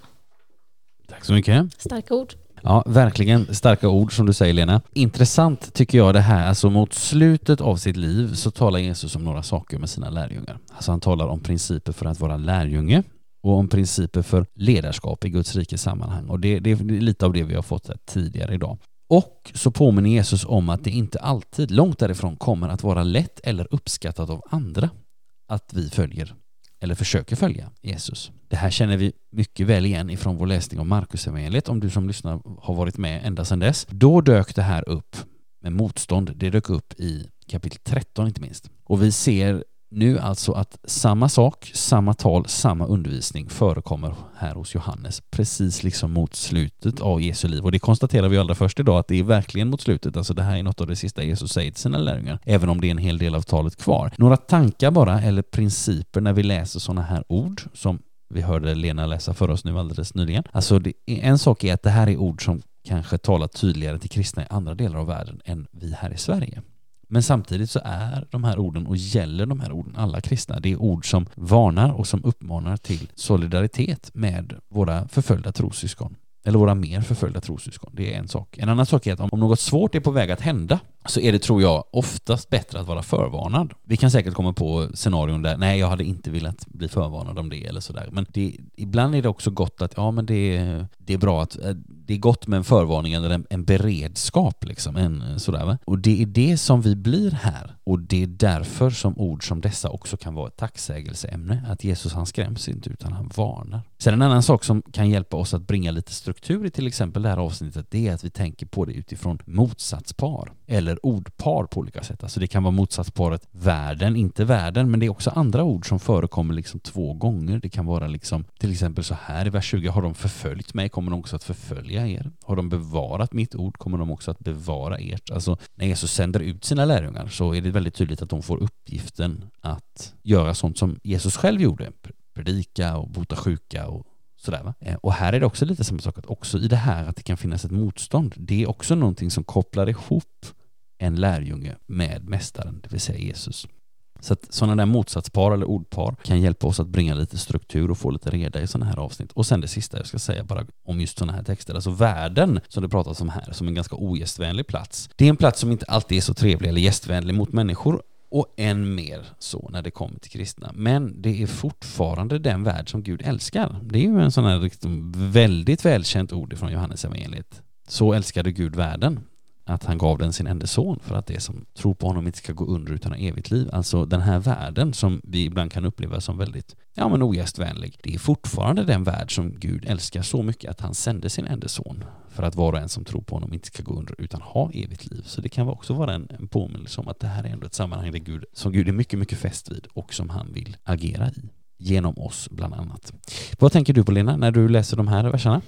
Tack så mycket. Starka ord. Ja, verkligen starka ord som du säger Lena. Intressant tycker jag det här, alltså mot slutet av sitt liv så talar Jesus om några saker med sina lärjungar. Alltså han talar om principer för att vara lärjunge och om principer för ledarskap i Guds rikes sammanhang och det, det är lite av det vi har fått tidigare idag. Och så påminner Jesus om att det inte alltid, långt därifrån, kommer att vara lätt eller uppskattat av andra att vi följer eller försöker följa Jesus. Det här känner vi mycket väl igen ifrån vår läsning av Markusevangeliet om du som lyssnar har varit med ända sedan dess. Då dök det här upp med motstånd. Det dök upp i kapitel 13 inte minst. Och vi ser nu alltså att samma sak, samma tal, samma undervisning förekommer här hos Johannes precis liksom mot slutet av Jesu liv. Och det konstaterar vi allra först idag att det är verkligen mot slutet. Alltså det här är något av det sista Jesus säger till sina lärjungar, även om det är en hel del av talet kvar. Några tankar bara, eller principer när vi läser sådana här ord som vi hörde Lena läsa för oss nu alldeles nyligen. Alltså det, en sak är att det här är ord som kanske talar tydligare till kristna i andra delar av världen än vi här i Sverige. Men samtidigt så är de här orden och gäller de här orden alla kristna. Det är ord som varnar och som uppmanar till solidaritet med våra förföljda trossyskon eller våra mer förföljda trossyskon. Det är en sak. En annan sak är att om något svårt är på väg att hända så är det, tror jag, oftast bättre att vara förvarnad. Vi kan säkert komma på scenarion där, nej, jag hade inte velat bli förvarnad om det eller sådär. Men det, ibland är det också gott att, ja men det, det är bra att, eh, det är gott med en förvarning eller en, en beredskap liksom. En, sådär, va? Och det är det som vi blir här. Och det är därför som ord som dessa också kan vara ett tacksägelseämne. Att Jesus han skräms inte utan han varnar. Sen en annan sak som kan hjälpa oss att bringa lite struktur i till exempel det här avsnittet, det är att vi tänker på det utifrån motsatspar eller ordpar på olika sätt. Alltså det kan vara motsatsparet världen, inte världen, men det är också andra ord som förekommer liksom två gånger. Det kan vara liksom till exempel så här i vers 20, har de förföljt mig kommer de också att förfölja er. Har de bevarat mitt ord kommer de också att bevara ert. Alltså när Jesus sänder ut sina lärjungar så är det väldigt tydligt att de får uppgiften att göra sånt som Jesus själv gjorde. Predika och bota sjuka och Sådär, va? Eh, och här är det också lite samma sak, att också i det här att det kan finnas ett motstånd, det är också någonting som kopplar ihop en lärjunge med mästaren, det vill säga Jesus. Så att sådana där motsatspar eller ordpar kan hjälpa oss att bringa lite struktur och få lite reda i sådana här avsnitt. Och sen det sista jag ska säga bara om just sådana här texter, alltså världen som det pratas om här, som en ganska ogästvänlig plats. Det är en plats som inte alltid är så trevlig eller gästvänlig mot människor och än mer så när det kommer till kristna. Men det är fortfarande den värld som Gud älskar. Det är ju en sån här liksom väldigt välkänt ord från Johannes evangeliet. Så älskade Gud världen att han gav den sin enda son för att det som tror på honom inte ska gå under utan ha evigt liv. Alltså den här världen som vi ibland kan uppleva som väldigt, ja men ogästvänlig. Det är fortfarande den värld som Gud älskar så mycket att han sände sin enda son för att var och en som tror på honom inte ska gå under utan ha evigt liv. Så det kan också vara en, en påminnelse om att det här är ändå ett sammanhang där Gud, som Gud är mycket, mycket fäst vid och som han vill agera i. Genom oss bland annat. Vad tänker du på Lena när du läser de här verserna?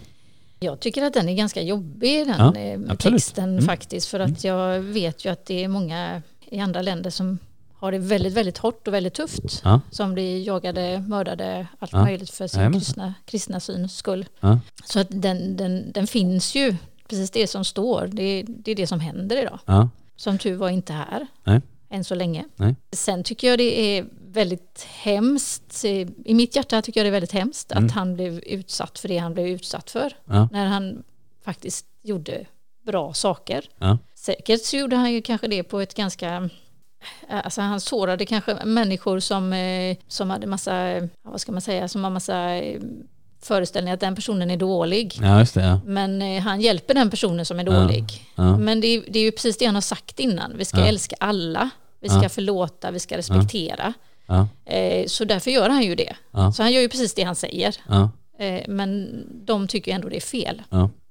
Jag tycker att den är ganska jobbig den ja, eh, texten mm. faktiskt för att mm. jag vet ju att det är många i andra länder som har det väldigt, väldigt hårt och väldigt tufft. Ja. Som blir jagade, mördade, allt ja. möjligt för sin kristna, kristna syns skull. Ja. Så att den, den, den finns ju, precis det som står, det, det är det som händer idag. Som tur var inte här. Nej än så länge. Nej. Sen tycker jag det är väldigt hemskt, i mitt hjärta tycker jag det är väldigt hemskt mm. att han blev utsatt för det han blev utsatt för. Ja. När han faktiskt gjorde bra saker. Ja. Säkert så gjorde han ju kanske det på ett ganska Alltså han sårade kanske människor som, eh, som hade massa, vad ska man säga, som har massa eh, föreställning att den personen är dålig. Ja, det, ja. Men eh, han hjälper den personen som är dålig. Ja, Men det är, det är, ju precis det han har sagt innan. Vi ska älska alla. Vi ska förlåta, vi ska respektera. Eh, så därför gör han ju det. Så han gör ju precis det han säger. Eh, men de tycker ändå det är fel.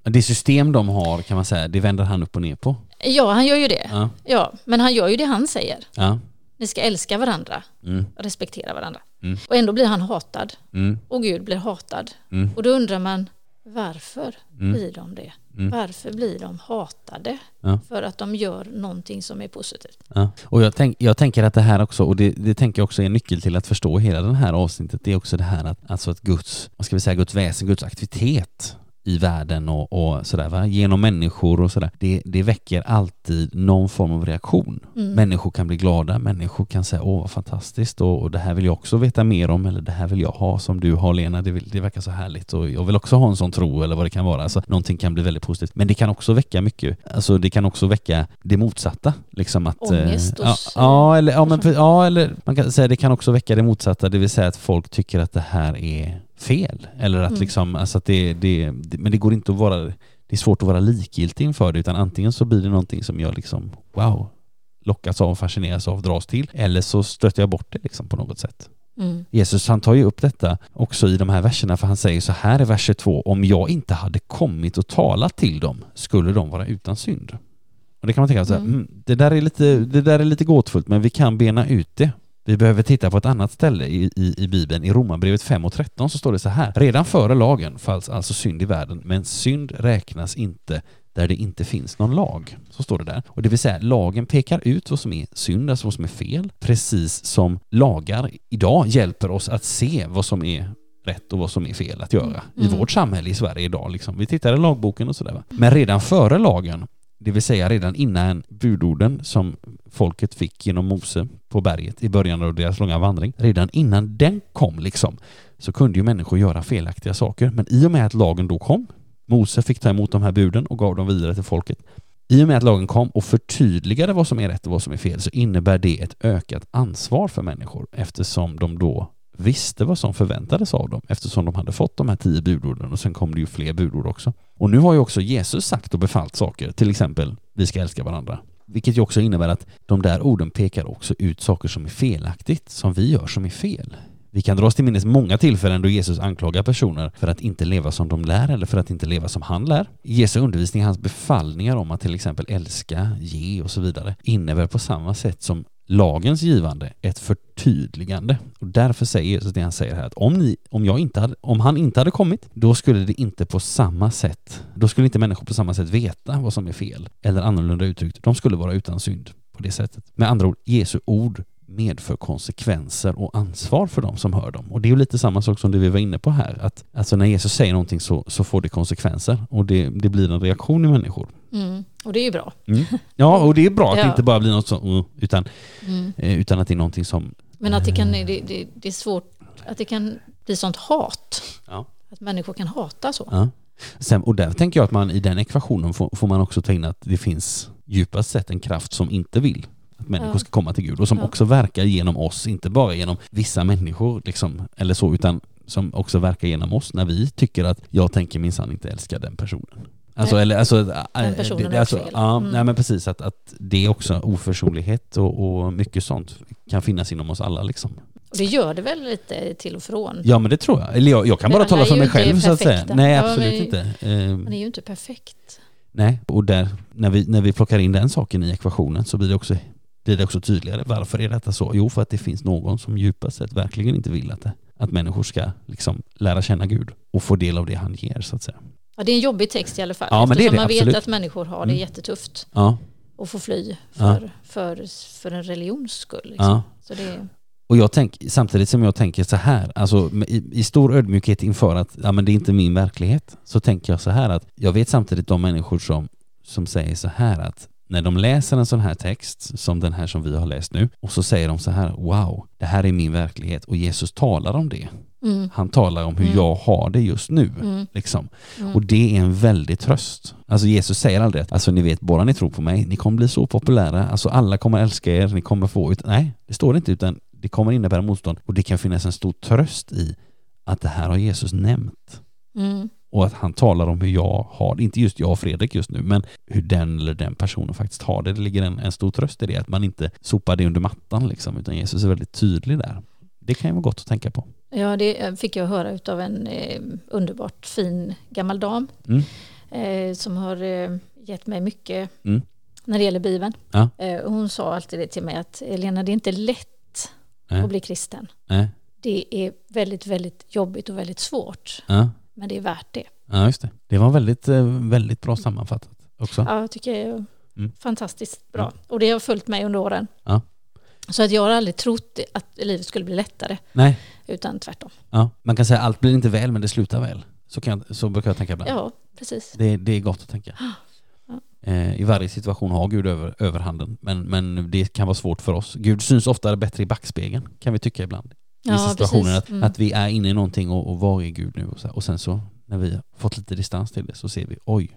Det system de har kan man säga, det vänder han upp och ner på. Ja, han gör ju det. Ja. Ja, men han gör ju det han säger. Ja. Ni ska älska varandra, Mm. respektera varandra. Mm. Och ändå blir han hatad. Mm. Och Gud blir hatad. Mm. Och då undrar man, varför Mm. blir de det? Mm. Varför blir de hatade? Ja. För att de gör någonting som är positivt. Ja. Och jag, tänk, jag tänker att det här också, och det, det tänker jag också är en nyckel till att förstå hela det här avsnittet, det är också det här att, alltså att Guds, vad ska vi säga, Guds väsen, Guds aktivitet i världen och, och sådär, va? genom människor och sådär, det, det väcker alltid någon form av reaktion. Mm. Människor kan bli glada, människor kan säga åh vad fantastiskt och, och det här vill jag också veta mer om eller det här vill jag ha som du har Lena, det, vill, det verkar så härligt och jag vill också ha en sån tro eller vad det kan vara. Alltså, någonting kan bli väldigt positivt. Men det kan också väcka mycket, alltså det kan också väcka det motsatta. Liksom att, eh, Ångest ja, hos, ja, eller, ja, men, ja, eller man kan säga det kan också väcka det motsatta, det vill säga att folk tycker att det här är fel. Eller att Mm. liksom, alltså att det, det, det, men det går inte att vara, det är svårt att vara likgiltig inför det utan antingen så blir det någonting som jag liksom, wow, lockas av, fascineras av, dras till. Eller så stöter jag bort det liksom på något sätt. Mm. Jesus han tar ju upp detta också i de här verserna för han säger så här i vers 22 om jag inte hade kommit och talat till dem skulle de vara utan synd. Och det kan man tänka så här, Mm. mm, det, där är lite, det där är lite gåtfullt men vi kan bena ut det. Vi behöver titta på ett annat ställe i, i, i Bibeln. I Romarbrevet 5 och 13 så står det så här. Redan före lagen fanns alltså synd i världen, men synd räknas inte där det inte finns någon lag. Så står det där. Och det vill säga, lagen pekar ut vad som är synd, alltså vad som är fel, precis som lagar idag hjälper oss att se vad som är rätt och vad som är fel att göra i Mm. vårt samhälle i Sverige idag. Liksom. Vi tittar i lagboken och sådär. Men redan före lagen, det vill säga redan innan budorden som folket fick genom Mose på berget i början av deras långa vandring, redan innan den kom liksom, så kunde ju människor göra felaktiga saker. Men i och med att lagen då kom, Mose fick ta emot de här buden och gav dem vidare till folket. I och med att lagen kom och förtydligade vad som är rätt och vad som är fel så innebär det ett ökat ansvar för människor eftersom de då visste vad som förväntades av dem eftersom de hade fått de här tio budorden och sen kom det ju fler budord också. Och nu har ju också Jesus sagt och befallt saker, till exempel vi ska älska varandra. Vilket ju också innebär att de där orden pekar också ut saker som är felaktigt, som vi gör som är fel. Vi kan dra oss till minnes många tillfällen då Jesus anklagar personer för att inte leva som de lär eller för att inte leva som han lär. Jesu undervisning, hans befallningar om att till exempel älska, ge och så vidare innebär på samma sätt som lagens givande ett förtydligande. Och därför säger Jesus det han säger här att om, ni, om, jag inte hade, om han inte hade kommit, då skulle det inte på samma sätt, då skulle inte människor på samma sätt veta vad som är fel. Eller annorlunda uttryckt, de skulle vara utan synd på det sättet. Med andra ord, Jesu ord medför konsekvenser och ansvar för de som hör dem. Och det är ju lite samma sak som det vi var inne på här, att alltså när Jesus säger någonting så, så får det konsekvenser och det, det blir en reaktion i människor. Mm. Och det är ju bra. Ja, och det är bra att det Ja. inte bara blir något så, uh, utan, Mm. eh, utan att det är någonting som... Men att det, kan, det, det, det är svårt, att det kan bli sånt hat. Ja. Att människor kan hata så. Ja. Sen, och där tänker jag att man i den ekvationen får, får man också ta in att det finns djupast sett en kraft som inte vill människor Ja. ska komma till Gud och som Ja. också verkar genom oss, inte bara genom vissa människor liksom, eller så, utan som också verkar genom oss när vi tycker att jag tänker minsann inte älska den personen. Alltså, Nej. eller, alltså, Den personen det- alltså, fel. ja, Mm. nej, men precis att, att det är också oförsonlighet och, och mycket sånt kan finnas inom oss alla liksom. Det gör det väl lite till och från. Ja men det tror jag. Eller jag, jag kan Men bara tala är för mig själv så att säga. Nej Ja, absolut men- inte. Ehm, Man är ju inte perfekt. Nej, och där, när vi, när vi plockar in den saken i ekvationen så blir det, också, blir det också tydligare. Varför är detta så? Jo, för att det finns någon som djupast sett verkligen inte vill att, det, att människor ska liksom lära känna Gud och få del av det han ger, så att säga. Ja, det är en jobbig text i alla fall. Ja, men det är det, man absolut. vet att människor har det Mm. jättetufft Ja, och får fly Ja. för, för, för en religions skull. Liksom. ja. Så det, Och jag tänk, samtidigt som jag tänker så här, alltså i, i stor ödmjukhet inför att ja, men det är inte min verklighet, så tänker jag så här att jag vet samtidigt de människor som, som säger så här att när de läser en sån här text som den här som vi har läst nu och så säger de så här wow, det här är min verklighet och Jesus talar om det. mm, Han talar om hur Mm. jag har det just nu. mm, Liksom. mm. Och det är en väldig tröst. Alltså Jesus säger aldrig att alltså ni vet, bara ni tror på mig, ni kommer bli så populära, alltså alla kommer älska er, ni kommer få ut... Nej, det står det inte, utan det kommer innebära motstånd. Och det kan finnas en stor tröst i att det här har Jesus nämnt. Mm. Och att han talar om hur jag har inte just jag och Fredrik just nu, men hur den eller den personen faktiskt har det. Det ligger en, en stor tröst i det, att man inte sopar det under mattan liksom, utan Jesus är väldigt tydlig där. Det kan ju vara gott att tänka på. Ja, det fick jag höra av en eh, underbart fin gammal dam. Mm. eh, som har eh, gett mig mycket Mm. när det gäller Bibeln. Ja. Eh, hon sa alltid det till mig att Elena, det är inte lätt Nej. att bli kristen. Nej. Det är väldigt, väldigt jobbigt och väldigt svårt. Ja. Men det är värt det. ja, just det. Det var väldigt, eh, väldigt bra sammanfattat också. Ja, jag tycker det är Mm. fantastiskt bra. Och det har följt mig under åren. Ja. Så att jag har aldrig trott att livet skulle bli lättare, Nej, utan tvärtom. ja. man kan säga allt blir inte väl men det slutar väl. Så, kan jag, så brukar jag tänka ibland. Ja, precis. Det, det är gott att tänka. Ja. Eh, I varje situation har Gud över, överhanden men, men det kan vara svårt för oss. Gud syns oftare bättre i backspegeln kan vi tycka ibland. Ja, situationer precis. att, Mm. att vi är inne i någonting och, och var är Gud nu? Och, så, och sen så när vi har fått lite distans till det så ser vi oj,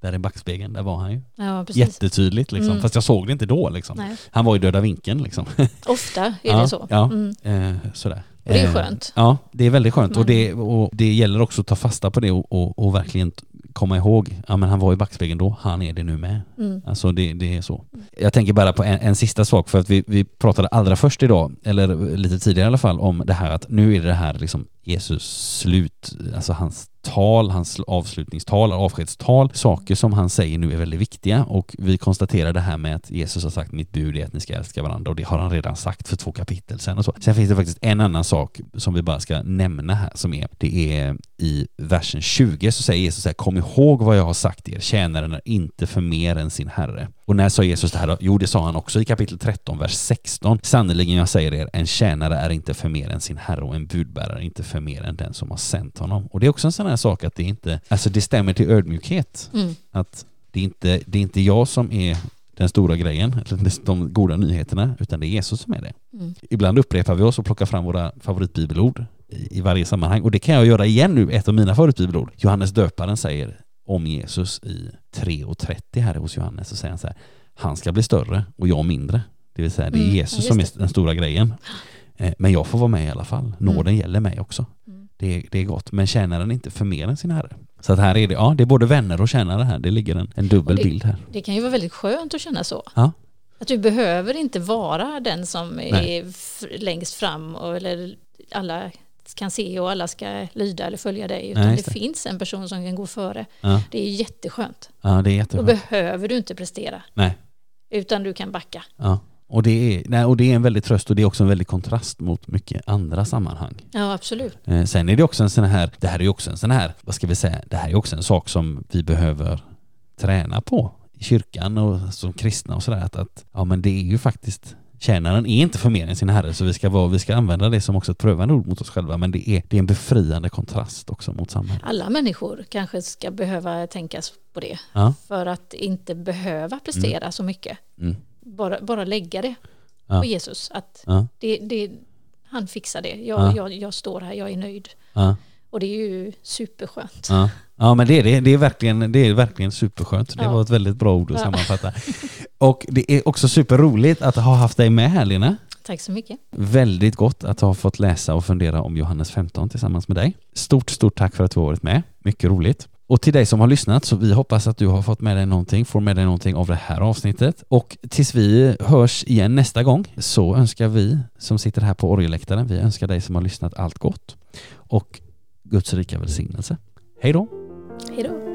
där är backspegeln, där var han ju. Ja, precis. Jättetydligt liksom, Mm. fast jag såg det inte då liksom. Nej. Han var i döda vinkeln liksom. Ofta är Ja, det så. ja. Mm. Eh, sådär. Det är Eh, skönt. Ja, det är väldigt skönt och Men- det, och det gäller också att ta fasta på det och, och, och verkligen komma ihåg, ja men han var i backspegeln då, han är det nu med. Mm. Alltså det, det är så. Jag tänker bara på en, en sista sak för att vi, vi pratade allra först idag, eller lite tidigare i alla fall, om det här att nu är det här liksom Jesus slut, alltså hans tal, hans avslutningstal, avskedstal, saker som han säger nu är väldigt viktiga och vi konstaterar det här med att Jesus har sagt mitt bud är att ni ska älska varandra och det har han redan sagt för två kapitel sedan och så. Sen finns det faktiskt en annan sak som vi bara ska nämna här som är, det är i versen 20 så säger Jesus så här, kom ihåg vad jag har sagt er, tjänaren är inte för mer än sin herre. Och när sa Jesus det här då? Jo, det sa han också i kapitel 13, vers 16. Sannerligen, jag säger er, en tjänare är inte för mer än sin herre och en budbärare är inte för mer än den som har sänt honom. Och det är också en sån här sak att det inte, alltså det stämmer till ödmjukhet. Mm. Att det är inte, det är inte jag som är den stora grejen, de goda nyheterna, utan det är Jesus som är det. Mm. Ibland upprepar vi oss och plockar fram våra favoritbibelord i, varje sammanhang. Och det kan jag göra igen nu, ett av mina favoritbibelord. Johannes döparen säger om Jesus i 3.30 här hos Johannes, så säger han så här, han ska bli större och jag mindre. Det vill säga, det är Mm, Jesus som är den stora grejen. Eh, Men jag får vara med i alla fall. Nåden gäller mig också. Mm. Det, är, det är gott. Men tjänaren inte för mer än sin herre. Så att här är det, ja, det är både vänner och tjänare här. Det ligger en, en dubbel det- bild här. Det kan ju vara väldigt skönt att känna så. Ja. Att du behöver inte vara den som Nej. är längst fram och, eller alla kan se och alla ska lyda eller följa dig. Utan Nej, det, det. finns en person som kan gå före. Ja, Det är jätteskönt. ja det är Då jätteskönt. behöver du inte prestera. Nej. Utan du kan backa. Ja. Och det, är, nej, och det är en väldig tröst och det är också en väldig kontrast mot mycket andra sammanhang. Ja, absolut. Eh, sen är det också en sån här, det här är också en sån här, vad ska vi säga, det här är också en sak som vi behöver träna på i kyrkan och som kristna och sådär att, att ja men det är ju faktiskt Tjänaren är inte för mer än sin herre så vi ska, vara, vi ska använda det som också ett prövande ord mot oss själva men det är, det är en befriande kontrast också mot samhället. Alla människor kanske ska behöva tänkas på det. Ja. För att inte behöva prestera så mycket. Mm. Bara, bara lägga det Ja. på Jesus. Att Ja. det, det, han fixar det. Jag, Ja. jag, jag står här, jag är nöjd. Och det är ju superskönt. Ja. men det är det. Det är verkligen, det är verkligen superskönt. Det Ja. var ett väldigt bra ord att Ja. sammanfatta. Och det är också superroligt att ha haft dig med här Lena. Tack så mycket. Väldigt gott att ha fått läsa och fundera om Johannes 15 tillsammans med dig. Stort, stort tack för att du har varit med. Mycket roligt. Och till dig som har lyssnat så vi hoppas att du har fått med dig någonting, får med dig någonting av det här avsnittet. Och tills vi hörs igen nästa gång så önskar vi som sitter här på orgelläktaren, vi önskar dig som har lyssnat allt gott och Guds rika välsignelse. Hej då! Hej då.